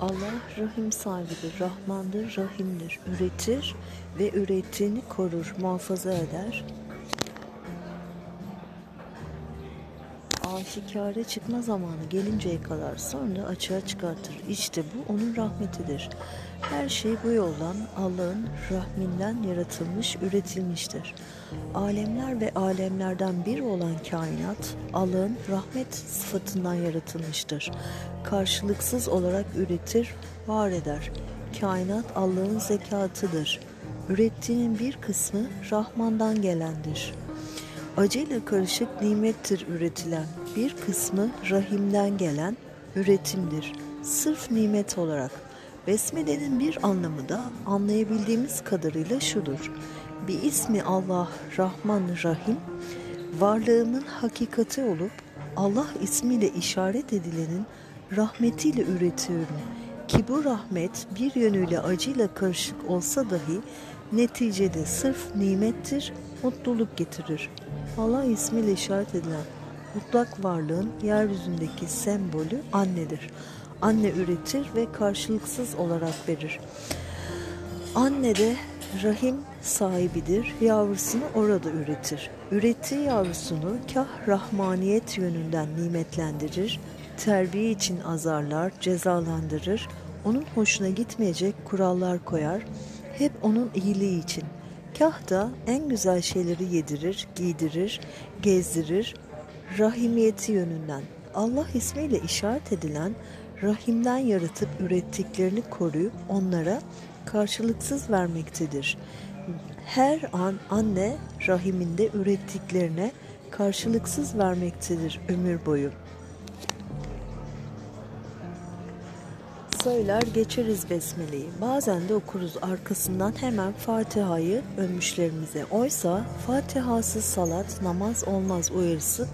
Allah rahim sahibidir, Rahmandır, Rahimdir. Üretir ve ürettiğini korur, muhafaza eder. Aşikare çıkma zamanı gelinceye kadar sonra açığa çıkartır. İşte bu onun rahmetidir. Her şey bu yoldan Allah'ın rahminden yaratılmış, üretilmiştir. Alemler ve alemlerden bir olan kainat Allah'ın rahmet sıfatından yaratılmıştır. Karşılıksız olarak üretir, var eder. Kainat Allah'ın zekatıdır. Ürettiğinin bir kısmı Rahman'dan gelendir. Acıyla karışık nimettir üretilen. Bir kısmı rahimden gelen üretimdir. Sırf nimet olarak. Besmele'nin bir anlamı da anlayabildiğimiz kadarıyla şudur. Bir ismi Allah, Rahman, Rahim, varlığımın hakikati olup Allah ismiyle işaret edilenin rahmetiyle üretiyorum. Ki bu rahmet bir yönüyle acıyla karışık olsa dahi neticede sırf nimettir, mutluluk getirir. Allah ismiyle işaret edilen mutlak varlığın yeryüzündeki sembolü annedir. Anne üretir ve karşılıksız olarak verir. Anne de rahim sahibidir, yavrusunu orada üretir. Ürettiği yavrusunu kah rahmaniyet yönünden nimetlendirir, terbiye için azarlar, cezalandırır, onun hoşuna gitmeyecek kurallar koyar, hep onun iyiliği için. Kah da en güzel şeyleri yedirir, giydirir, gezdirir, rahimiyeti yönünden. Allah ismiyle işaret edilen rahimden yaratıp ürettiklerini koruyup onlara karşılıksız vermektedir. Her an anne rahiminde ürettiklerine karşılıksız vermektedir ömür boyu. Söyler geçeriz besmeleyi. Bazen de okuruz arkasından hemen Fatiha'yı ölmüşlerimize. Oysa Fatihasız salat namaz olmaz uyarısı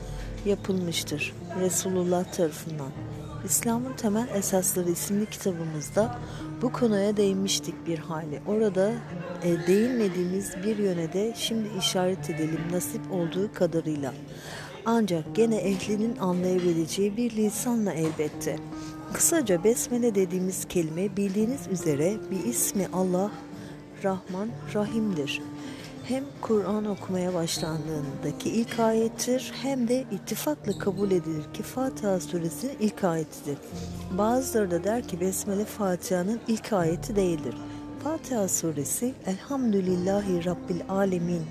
yapılmıştır Resulullah tarafından. İslam'ın Temel Esasları isimli kitabımızda bu konuya değinmiştik bir hali. Orada e, değinmediğimiz bir yöne de şimdi işaret edelim nasip olduğu kadarıyla. Ancak gene ehlinin anlayabileceği bir lisanla elbette. Kısaca besmele dediğimiz kelime bildiğiniz üzere bir ismi Allah, Rahman, Rahim'dir hem Kur'an okumaya başlandığındaki ilk ayettir hem de ittifakla kabul edilir ki Fatiha suresinin ilk ayetidir. Bazıları da der ki Besmele Fatiha'nın ilk ayeti değildir. Fatiha suresi Elhamdülillahi Rabbil Alemin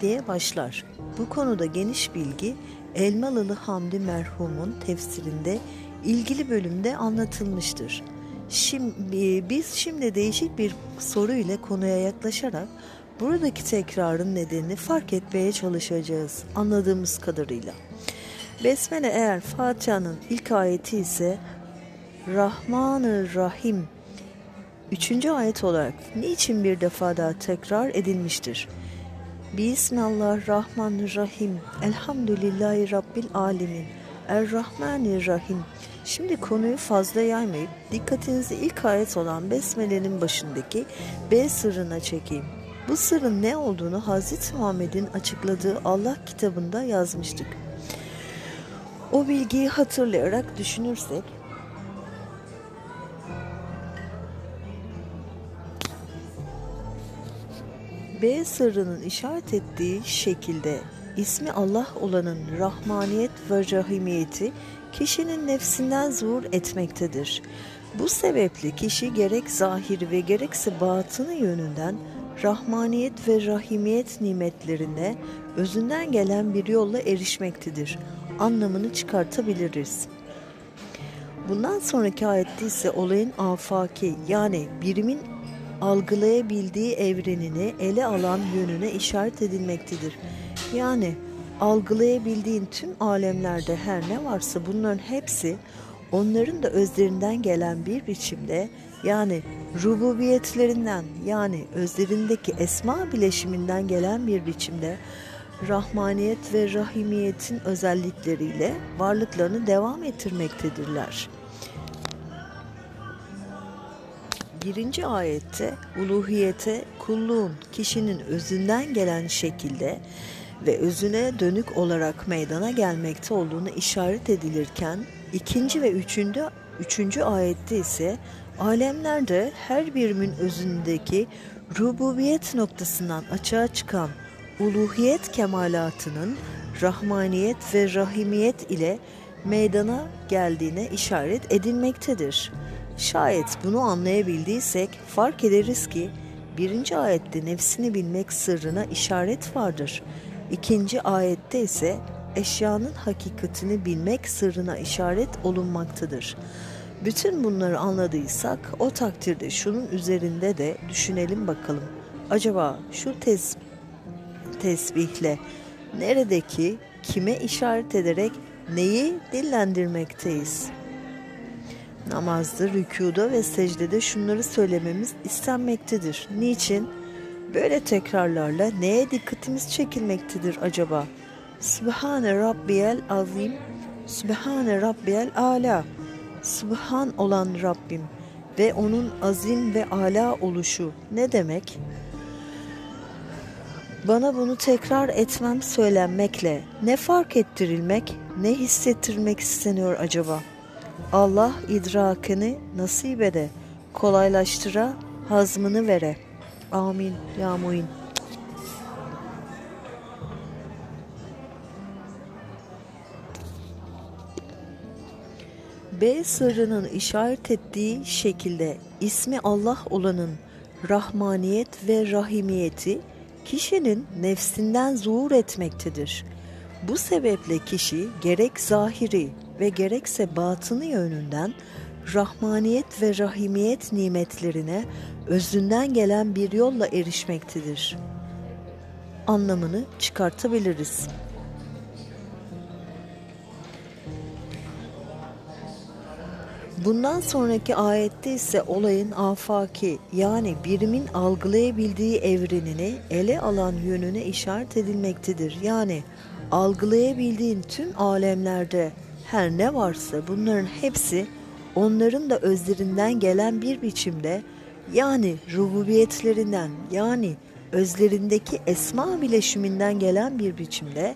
diye başlar. Bu konuda geniş bilgi Elmalılı Hamdi merhumun tefsirinde ilgili bölümde anlatılmıştır. Şimdi, biz şimdi değişik bir soru ile konuya yaklaşarak Buradaki tekrarın nedenini fark etmeye çalışacağız anladığımız kadarıyla. Besmele eğer Fatiha'nın ilk ayeti ise Rahman-ı Rahim üçüncü ayet olarak niçin bir defa daha tekrar edilmiştir? Bismillahirrahmanirrahim. Elhamdülillahi Rabbil Alemin. Er-Rahmanir-Rahim. Şimdi konuyu fazla yaymayıp dikkatinizi ilk ayet olan Besmele'nin başındaki B sırrına çekeyim. Bu sırrın ne olduğunu Hazreti Muhammed'in açıkladığı Allah kitabında yazmıştık. O bilgiyi hatırlayarak düşünürsek B sırrının işaret ettiği şekilde ismi Allah olanın rahmaniyet ve rahimiyeti kişinin nefsinden zuhur etmektedir. Bu sebeple kişi gerek zahiri ve gerekse batını yönünden rahmaniyet ve rahimiyet nimetlerine özünden gelen bir yolla erişmektedir. Anlamını çıkartabiliriz. Bundan sonraki ayette ise olayın afaki yani birimin algılayabildiği evrenini ele alan yönüne işaret edilmektedir. Yani algılayabildiğin tüm alemlerde her ne varsa bunların hepsi onların da özlerinden gelen bir biçimde yani rububiyetlerinden yani özlerindeki esma bileşiminden gelen bir biçimde rahmaniyet ve rahimiyetin özellikleriyle varlıklarını devam ettirmektedirler. Birinci ayette uluhiyete kulluğun kişinin özünden gelen şekilde ve özüne dönük olarak meydana gelmekte olduğunu işaret edilirken ikinci ve üçüncü, üçüncü ayette ise Alemlerde her birimin özündeki rububiyet noktasından açığa çıkan uluhiyet kemalatının rahmaniyet ve rahimiyet ile meydana geldiğine işaret edilmektedir. Şayet bunu anlayabildiysek fark ederiz ki birinci ayette nefsini bilmek sırrına işaret vardır. İkinci ayette ise eşyanın hakikatini bilmek sırrına işaret olunmaktadır. Bütün bunları anladıysak o takdirde şunun üzerinde de düşünelim bakalım. Acaba şu tes tesbihle neredeki kime işaret ederek neyi dillendirmekteyiz? Namazda, rükuda ve secdede şunları söylememiz istenmektedir. Niçin? Böyle tekrarlarla neye dikkatimiz çekilmektedir acaba? Sübhane Rabbiyel Azim, Sübhane Rabbiyel Ala. Subhan olan Rabbim ve onun azim ve ala oluşu ne demek? Bana bunu tekrar etmem söylenmekle ne fark ettirilmek, ne hissettirmek isteniyor acaba? Allah idrakını nasip ede, kolaylaştıra, hazmını vere. Amin ya muin. B sırrının işaret ettiği şekilde ismi Allah olanın rahmaniyet ve rahimiyeti kişinin nefsinden zuhur etmektedir. Bu sebeple kişi gerek zahiri ve gerekse batını yönünden rahmaniyet ve rahimiyet nimetlerine özünden gelen bir yolla erişmektedir. Anlamını çıkartabiliriz. Bundan sonraki ayette ise olayın afaki yani birimin algılayabildiği evrenini ele alan yönüne işaret edilmektedir. Yani algılayabildiğin tüm alemlerde her ne varsa bunların hepsi onların da özlerinden gelen bir biçimde yani rububiyetlerinden yani özlerindeki esma bileşiminden gelen bir biçimde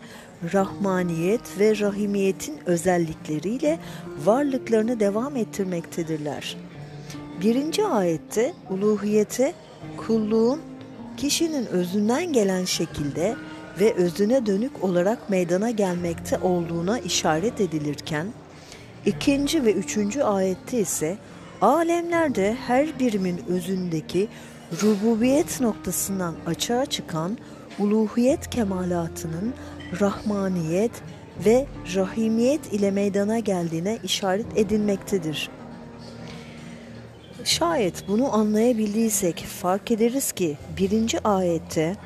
rahmaniyet ve rahimiyetin özellikleriyle varlıklarını devam ettirmektedirler. Birinci ayette uluhiyete kulluğun kişinin özünden gelen şekilde ve özüne dönük olarak meydana gelmekte olduğuna işaret edilirken, ikinci ve üçüncü ayette ise alemlerde her birimin özündeki rububiyet noktasından açığa çıkan uluhiyet kemalatının rahmaniyet ve rahimiyet ile meydana geldiğine işaret edilmektedir. Şayet bunu anlayabildiysek fark ederiz ki birinci ayette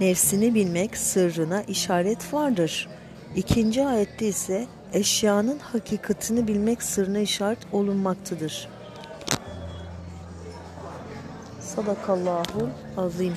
nefsini bilmek sırrına işaret vardır. İkinci ayette ise eşyanın hakikatini bilmek sırrına işaret olunmaktadır. Sadakallahu azim.